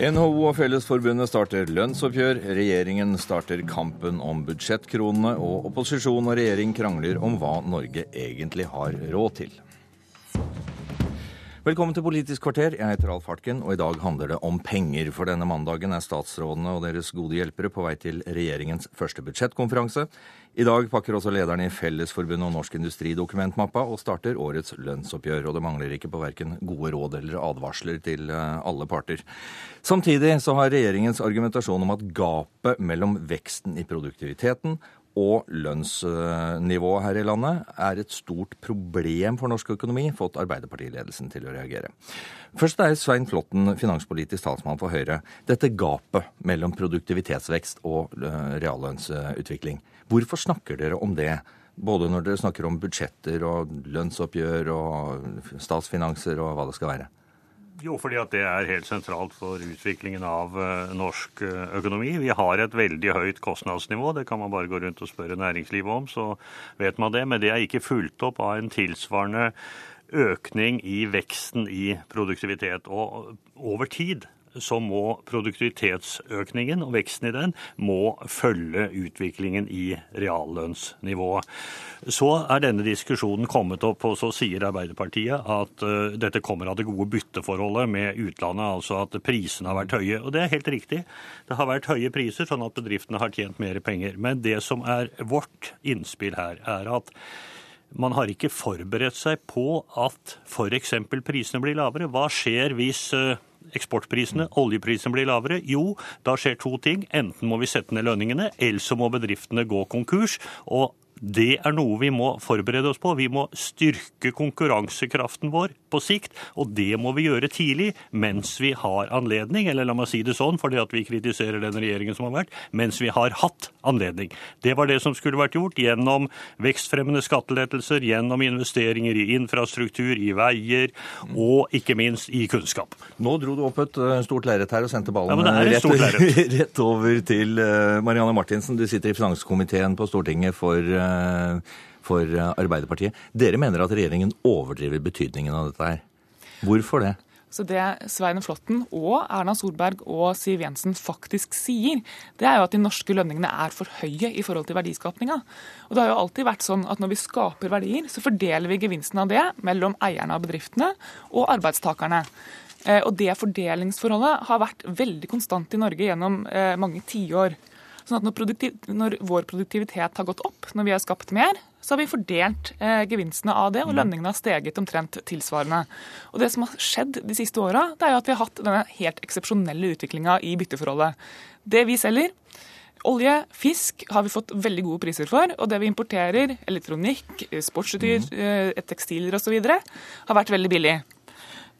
NHO og Fellesforbundet starter lønnsoppgjør, regjeringen starter kampen om budsjettkronene, og opposisjon og regjering krangler om hva Norge egentlig har råd til. Velkommen til Politisk kvarter. Jeg heter Alf Hartken, og i dag handler det om penger. For denne mandagen er statsrådene og deres gode hjelpere på vei til regjeringens første budsjettkonferanse. I dag pakker også lederne i Fellesforbundet og Norsk Industri dokumentmappa og starter årets lønnsoppgjør. Og det mangler ikke på verken gode råd eller advarsler til eh, alle parter. Samtidig så har regjeringens argumentasjon om at gapet mellom veksten i produktiviteten og lønnsnivået her i landet er et stort problem for norsk økonomi, fått Arbeiderpartiledelsen til å reagere. Først er Svein Flåtten, finanspolitisk talsmann for Høyre. Dette gapet mellom produktivitetsvekst og eh, reallønnsutvikling. Hvorfor snakker dere om det? Både når dere snakker om budsjetter og lønnsoppgjør og statsfinanser og hva det skal være. Jo, fordi at det er helt sentralt for utviklingen av uh, norsk uh, økonomi. Vi har et veldig høyt kostnadsnivå. Det kan man bare gå rundt og spørre næringslivet om, så vet man det. Men det er ikke fulgt opp av en tilsvarende økning i veksten i produktivitet. Og over tid så må produktivitetsøkningen og veksten i den må følge utviklingen i reallønnsnivået. Så er denne diskusjonen kommet opp, og så sier Arbeiderpartiet at uh, dette kommer av det gode bytteforholdet med utlandet, altså at prisene har vært høye. Og det er helt riktig. Det har vært høye priser, sånn at bedriftene har tjent mer penger. Men det som er vårt innspill her, er at man har ikke forberedt seg på at f.eks. prisene blir lavere. Hva skjer hvis uh, eksportprisene, oljeprisen blir lavere? Jo, da skjer to ting. Enten må vi sette ned lønningene, eller så må bedriftene gå konkurs. og det er noe vi må forberede oss på. Vi må styrke konkurransekraften vår på sikt, og det må vi gjøre tidlig mens vi har anledning. Eller la meg si det sånn, fordi at vi kritiserer den regjeringen som har vært, mens vi har hatt anledning. Det var det som skulle vært gjort gjennom vekstfremmende skattelettelser, gjennom investeringer i infrastruktur, i veier og ikke minst i kunnskap. Nå dro du opp et eh, stort lerret her og sendte ballen ja, rett, rett, over til eh, Marianne Martinsen. Du sitter i finanskomiteen på Stortinget for eh, Eh, for Arbeiderpartiet. Dere mener at regjeringen overdriver betydningen av dette her. Hvorfor det? Så Det Svein Flåtten og Erna Solberg og Siv Jensen faktisk sier, det er jo at de norske lønningene er for høye i forhold til verdiskapninga. Og det har jo alltid vært sånn at når vi skaper verdier, så fordeler vi gevinsten av det mellom eierne av bedriftene og arbeidstakerne. Eh, og det fordelingsforholdet har vært veldig konstant i Norge gjennom eh, mange tiår. Sånn at når, når, vår produktivitet har gått opp, når vi har skapt mer, så har vi fordelt eh, gevinstene av det, og mm. lønningene har steget omtrent tilsvarende. Og Det som har skjedd de siste åra, er jo at vi har hatt denne helt eksepsjonelle utviklinga i bytteforholdet. Det vi selger, Olje, fisk har vi fått veldig gode priser for. Og det vi importerer, elektronikk, sportsutstyr, mm. Eh, tekstiler osv., har vært veldig billig.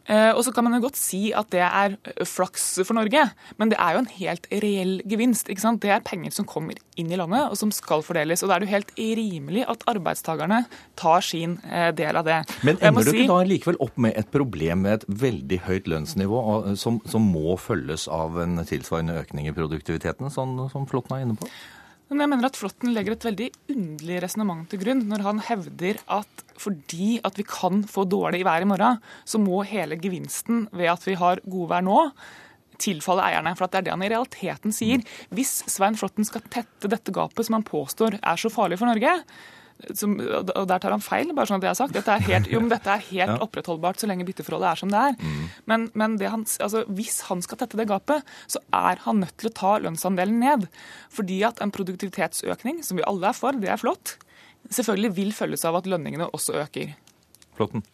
Eh, og så kan man jo godt si at det er eh, flaks for Norge, men det er jo en helt reell gevinst. ikke sant? Det er penger som kommer inn i landet, og som skal fordeles. Og da er det jo helt rimelig at arbeidstakerne tar sin eh, del av det. Men ender du ikke si... da likevel opp med et problem med et veldig høyt lønnsnivå som, som må følges av en tilsvarende økning i produktiviteten, sånn som Flåtten er inne på? Men jeg mener at Flåtten legger et veldig underlig resonnement til grunn når han hevder at fordi at vi kan få dårlig vær i morgen, så må hele gevinsten ved at vi har godvær nå, tilfalle eierne. For det er det han i realiteten sier. Hvis Svein Flåtten skal tette dette gapet som han påstår er så farlig for Norge, som, og der tar han feil, bare sånn at jeg har sagt. Dette er helt, jo, men dette er helt ja. opprettholdbart så lenge bytteforholdet er som det er. Mm. Men, men det han, altså, hvis han skal tette det gapet, så er han nødt til å ta lønnsandelen ned. Fordi at en produktivitetsøkning, som vi alle er for, det er flott, selvfølgelig vil følges av at lønningene også øker. Flotten.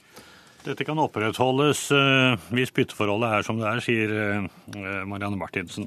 Dette kan opprettholdes uh, hvis bytteforholdet er som det er, sier uh, Marianne Martinsen.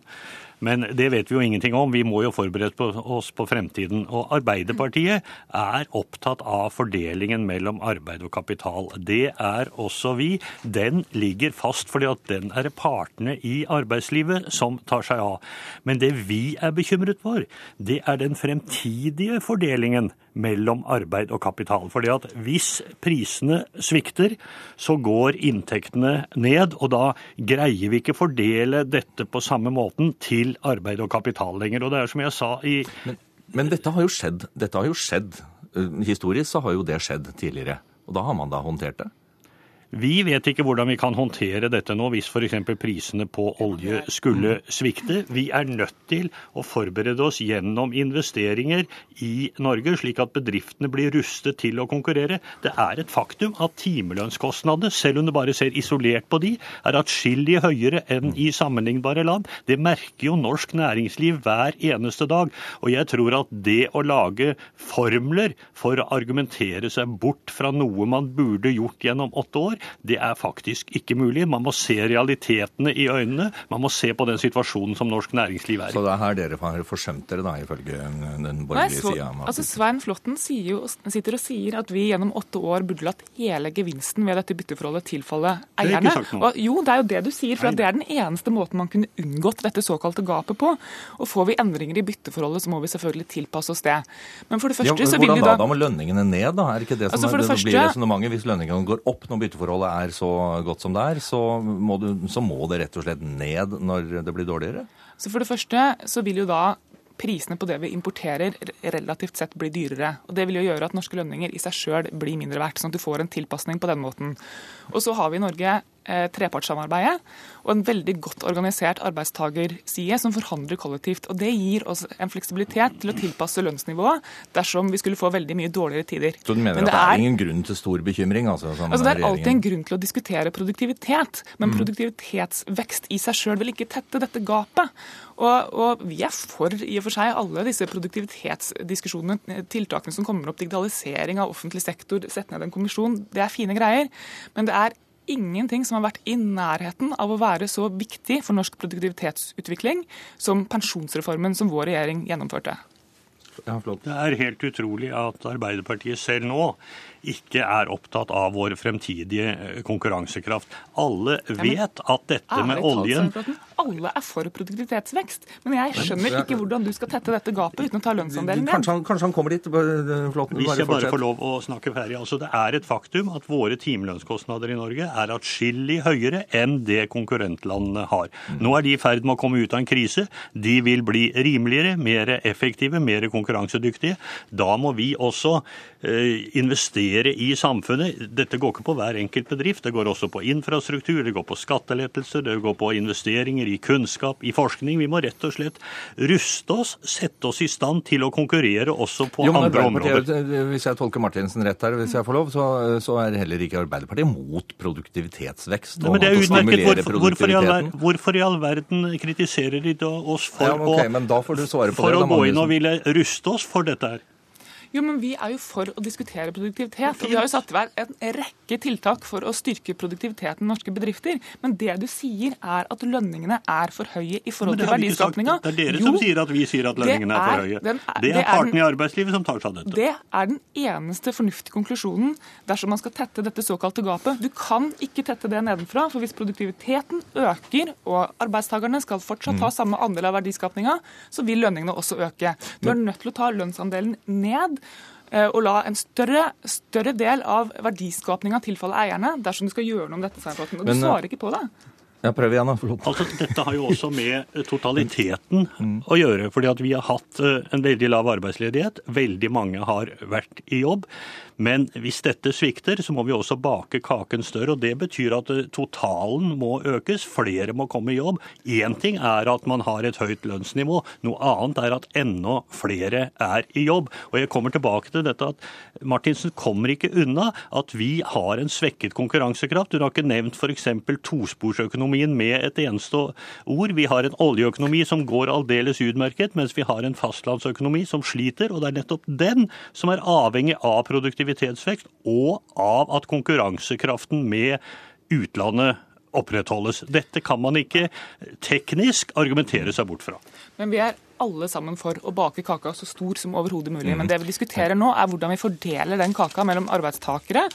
Men det vet vi jo ingenting om. Vi må jo forberede oss på fremtiden. Og Arbeiderpartiet er opptatt av fordelingen mellom arbeid og kapital. Det er også vi. Den ligger fast fordi at den er det partene i arbeidslivet som tar seg av. Men det vi er bekymret for, det er den fremtidige fordelingen mellom arbeid og kapital. Fordi at hvis prisene svikter, så går inntektene ned, og da greier vi ikke fordele dette på samme måten til til arbeid og kapital lenger. Og det er som jeg sa i Men, men dette har jo skjedd. Dette har jo skjedd. Eh, historisk så har jo det skjedd tidligere. Og da har man da håndtert det? Vi vet ikke hvordan vi kan håndtere dette nå hvis f.eks. prisene på olje skulle svikte. Vi er nødt til å forberede oss gjennom investeringer i Norge, slik at bedriftene blir rustet til å konkurrere. Det er et faktum at timelønnskostnadene, selv om du bare ser isolert på de, er atskillig høyere enn i sammenlignbare land. Det merker jo norsk næringsliv hver eneste dag. Og jeg tror at det å lage formler for å argumentere seg bort fra noe man burde gjort gjennom åtte år, det er faktisk ikke mulig. Man må se realitetene i øynene. Man må se på den situasjonen som norsk næringsliv er i. Så det er her dere har forsømt dere, da, ifølge den borgerlige sida? Altså, Svein Flåtten sitter og sier at vi gjennom åtte år burde latt hele gevinsten ved dette bytteforholdet tilfalle eierne. Og, jo, det er jo det du sier, for det er den eneste måten man kunne unngått dette såkalte gapet på. Og får vi endringer i bytteforholdet, så må vi selvfølgelig tilpasse oss det. Men for det første ja, så vil vi da... da? Da må lønningene ned, da? Er ikke det som altså, er, det, det blir resonnementet? Hvis lønningene går opp når bytteforholdet forholdet er så godt som det er, så må, du, så må det rett og slett ned når det blir dårligere? Så For det første så vil jo da prisene på det vi importerer relativt sett blir dyrere. Og Det vil jo gjøre at norske lønninger i seg sjøl blir mindre verdt, sånn at du får en tilpasning på den måten. Og så har vi i Norge trepartssamarbeidet og en veldig godt organisert arbeidstagerside som forhandler kollektivt. Og Det gir oss en fleksibilitet til å tilpasse lønnsnivået dersom vi skulle få veldig mye dårligere tider. Så du mener men at det er ingen grunn til stor bekymring? Altså, altså Det er alltid en grunn til å diskutere produktivitet, men mm. produktivitetsvekst i seg sjøl vil ikke tette dette gapet. Og, og, vi er for i og for seg alle disse produktivitetsdiskusjonene, tiltakene som kommer opp, digitalisering av offentlig sektor, sette ned en kommisjon, det er fine greier. Men det er ingenting som har vært i nærheten av å være så viktig for norsk produktivitetsutvikling som pensjonsreformen som vår regjering gjennomførte. Det er helt utrolig at Arbeiderpartiet selv nå ikke er opptatt av vår fremtidige eh, konkurransekraft. Alle vet at dette med oljen Alle er for produktivitetsvekst, men jeg skjønner ikke hvordan du skal tette dette gapet uten å ta lønnsandelen ned. Kanskje, kanskje han kommer dit? Flott, Hvis jeg bare får lov å snakke ferdig. Altså, det er et faktum at våre timelønnskostnader i Norge er atskillig høyere enn det konkurrentlandene har. Mm. Nå er de i ferd med å komme ut av en krise. De vil bli rimeligere, mer effektive, mer konkurransedyktige. Da må vi også eh, investere investere i samfunnet. Dette går ikke på hver enkelt bedrift. Det går også på infrastruktur, det går på skattelettelser, det går på investeringer i kunnskap, i forskning. Vi må rett og slett ruste oss, sette oss i stand til å konkurrere også på jo, andre områder. Hvis jeg tolker Martinsen rett her, hvis jeg får lov, så, så er heller ikke Arbeiderpartiet mot produktivitetsvekst. Nei, men det er utmerket. Hvorfor, hvorfor, i all, hvorfor, i all, verden kritiserer de oss for, ja, okay, å, for å gå inn og ville ruste oss for dette her? Jo, men Vi er jo for å diskutere produktivitet. og Vi har jo satt i verk en rekke tiltak for å styrke produktiviteten i norske bedrifter. Men det du sier, er at lønningene er for høye i forhold til verdiskapninga. Det er dere jo, som sier at vi sier at lønningene er, er, for høye. Den, det, er partene i arbeidslivet som tar seg av dette. Det er den eneste fornuftige konklusjonen dersom man skal tette dette såkalte gapet. Du kan ikke tette det nedenfra, for hvis produktiviteten øker og arbeidstakerne skal fortsatt ta mm. samme andel av verdiskapninga, så vil lønningene også øke. Du er nødt til å ta lønnsandelen ned Eh, og la en større, større del av verdiskapninga tilfalle eierne dersom du skal gjøre noe om dette. Og du Men, svarer ikke på det. Ja, prøv igjen, da. Altså, dette har jo også med totaliteten mm. å gjøre. fordi at vi har hatt eh, en veldig lav arbeidsledighet. Veldig mange har vært i jobb. Men hvis dette svikter, så må vi også bake kaken større. og Det betyr at eh, totalen må økes. Flere må komme i jobb. Én ting er at man har et høyt lønnsnivå. Noe annet er at enda flere er i jobb. Og jeg kommer tilbake til dette at Martinsen kommer ikke unna at vi har en svekket konkurransekraft. Hun har ikke nevnt f.eks. tosporsøkonomien med et eneste ord. Vi har en oljeøkonomi som går aldeles utmerket, mens vi har en fastlandsøkonomi som sliter. Og det er nettopp den som er avhengig av produktivitet produktivitetsvekst, og av at konkurransekraften med utlandet opprettholdes. Dette kan man ikke teknisk argumentere seg bort fra. Men vi er alle sammen for å bake kaka så stor som overhodet mulig. Men det vi diskuterer nå, er hvordan vi fordeler den kaka mellom arbeidstakere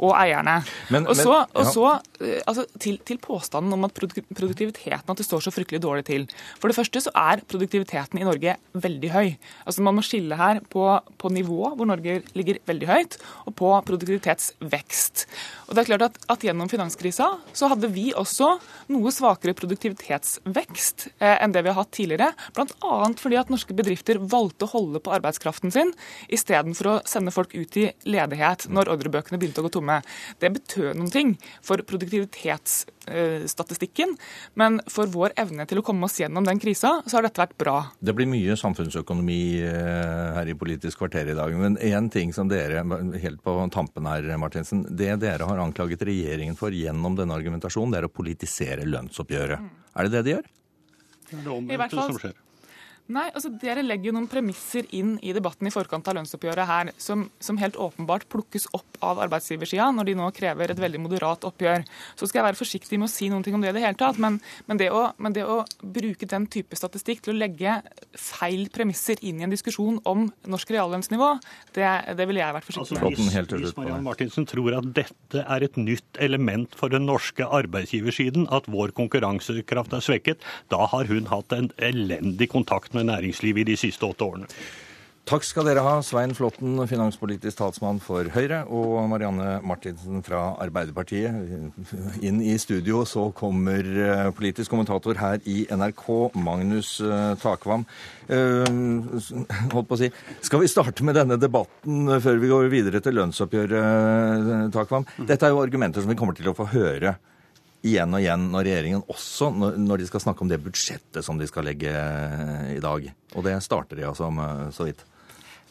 og eierne. Men, og så, men, ja. og så eh, altså, til, til, påstanden om at produktiviteten at det står så fryktelig dårlig til. For det første så er produktiviteten i Norge veldig høy. Altså Man må skille her på, på nivå, hvor Norge ligger veldig høyt, og på produktivitetsvekst. Og det er klart at, at Gjennom finanskrisa så hadde vi også noe svakere produktivitetsvekst eh, enn det vi har hatt tidligere. Blant annet fordi at norske bedrifter valgte å holde på arbeidskraften sin istedenfor å sende folk ut i ledighet når ordrebøkene begynte å gå tomme. Det betød noen ting for produktivitetsstatistikken, men for vår evne til å komme oss gjennom den krisa, så har dette vært bra. Det blir mye samfunnsøkonomi eh, her i Politisk kvarter i dag. Men én ting som dere, helt på tampen her, Martinsen, det dere har anklaget regjeringen for gjennom denne argumentasjonen, det er å politisere lønnsoppgjøret. Mm. Er det det de gjør? Det er det omvendte som skjer. Nei, altså Dere legger jo noen premisser inn i debatten i forkant av lønnsoppgjøret her, som, som helt åpenbart plukkes opp av arbeidsgiversida når de nå krever et veldig moderat oppgjør. Så skal jeg være forsiktig med å si noen ting om det i det hele tatt, men, men, det å, men, det å, bruke den type statistikk til å legge feil premisser inn i en diskusjon om norsk reallønnsnivå, det, det ville jeg vært forsiktig altså, med. Hvis, hvis Marianne Martinsen tror at dette er et nytt element for den norske arbeidsgiversiden, at vår konkurransekraft er svekket, da har hun hatt en elendig kontakt med med næringslivet i de siste åtte årene. Takk skal dere ha, Svein Flåtten, finanspolitisk talsmann for Høyre, og Marianne Martinsen fra Arbeiderpartiet. Inn i studio så kommer eh, politisk kommentator her i NRK, Magnus eh, Takvam. Uh, holdt på å si. Skal vi starte med denne debatten før vi går videre til lønnsoppgjøret, Takvam? Dette er jo argumenter som vi kommer til å få høre igjen og igjen når regjeringen også når de skal snakke om det budsjettet som de skal legge eh, i dag. Og det starter de altså med så vidt.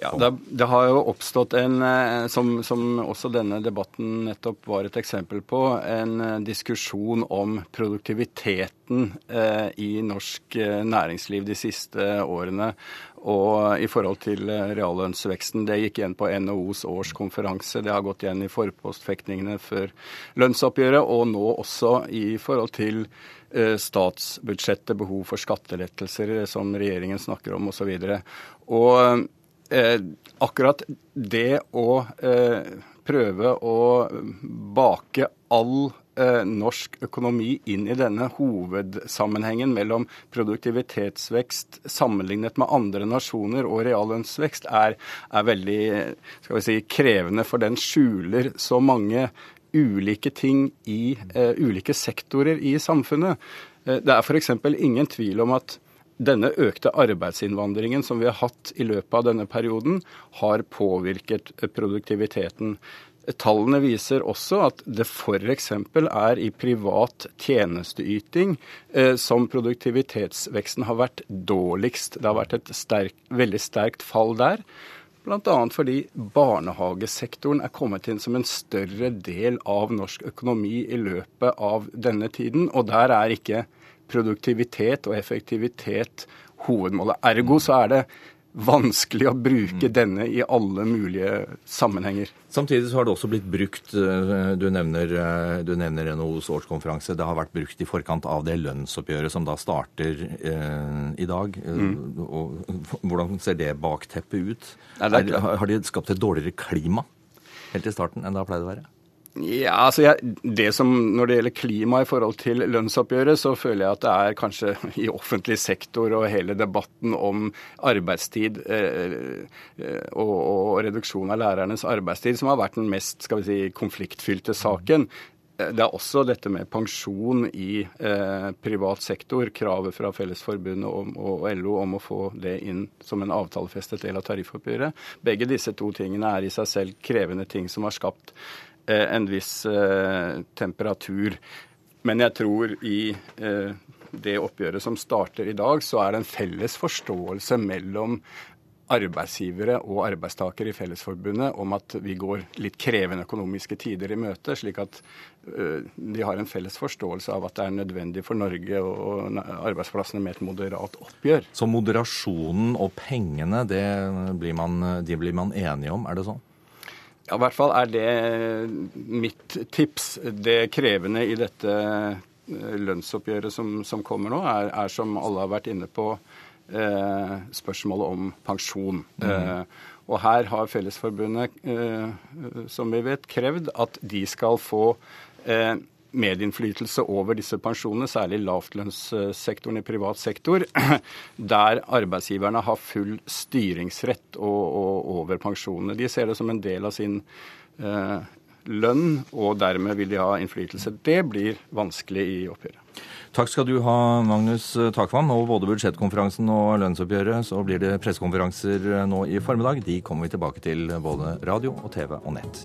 Ja, det, det, har jo oppstått en, eh, som, som, også denne debatten nettopp var et eksempel på, en eh, diskusjon om produktiviteten eh, i norsk næringsliv de siste årene. Og i forhold til reallønnsveksten. Det gikk igjen på NHOs årskonferanse. Det har gått igjen i forpostfektningene før lønnsoppgjøret, og nå også i forhold til statsbudsjettet, behov for skattelettelser som regjeringen snakker om osv. Og, så og eh, akkurat det å eh, prøve å bake all eh, norsk økonomi inn i denne hovedsammenhengen mellom produktivitetsvekst sammenlignet med andre nasjoner og reallønnsvekst, er, er veldig si, krevende, for den skjuler så mange ulike ting i uh, ulike sektorer i samfunnet. Uh, det er f.eks. ingen tvil om at denne økte arbeidsinnvandringen som vi har hatt i løpet av denne perioden, har påvirket produktiviteten. Tallene viser også at det f.eks. er i privat tjenesteyting eh, som produktivitetsveksten har vært dårligst. Det har vært et sterk, veldig sterkt fall der. Bl.a. fordi barnehagesektoren er kommet inn som en større del av norsk økonomi i løpet av denne tiden. Og der er ikke produktivitet og effektivitet hovedmålet. Ergo så er det vanskelig å bruke mm. denne i alle mulige sammenhenger. Samtidig så har det også blitt brukt, eh, du nevner, eh, du nevner NHOs årskonferanse, det har vært brukt i forkant av det lønnsoppgjøret som da starter eh, i dag. Mm. Og, hvordan ser det bakteppet ut? Er, har de skapt et dårligere klima helt i starten enn det har pleid å være? Ja, altså jeg, det som, Når det gjelder klima i forhold til lønnsoppgjøret, så føler jeg at det er kanskje i offentlig sektor og hele debatten om arbeidstid eh, eh, og, og, reduksjon av lærernes arbeidstid som har vært den mest skal vi si, konfliktfylte saken. Eh, det er også dette med pensjon i eh, privat sektor. Kravet fra Fellesforbundet om, og LO om å få det inn som en avtalefestet del av tariffoppgjøret. Begge disse to tingene er i seg selv krevende ting som har skapt en viss eh, temperatur. Men jeg tror i eh, det oppgjøret som starter i dag, så er det en felles forståelse mellom arbeidsgivere og arbeidstakere i Fellesforbundet om at vi går litt krevende økonomiske tider i møte, slik at de har en felles forståelse av at det er nødvendig for Norge og arbeidsplassene med et moderat oppgjør. Så moderasjonen og pengene, det blir man, de blir man enige om, er det sånn? Ja, I hvert fall er det mitt tips. Det krevende i dette eh, lønnsoppgjøret som, som kommer nå, er, er, som alle har vært inne på, eh, spørsmålet om pensjon. Mm. Eh, og her har Fellesforbundet, eh, som vi vet, krevd at de skal få eh, medinnflytelse over disse pensjonene, særlig lavtlønnssektoren i privat sektor, der arbeidsgiverne har full styringsrett over pensjonene. De ser det som en del av sin eh, lønn, og dermed vil de ha innflytelse. Det blir vanskelig i oppgjøret. Takk skal du ha, Magnus Takvam. Og både budsjettkonferansen og lønnsoppgjøret så blir det pressekonferanser nå i formiddag. De kommer vi tilbake til både radio og TV og nett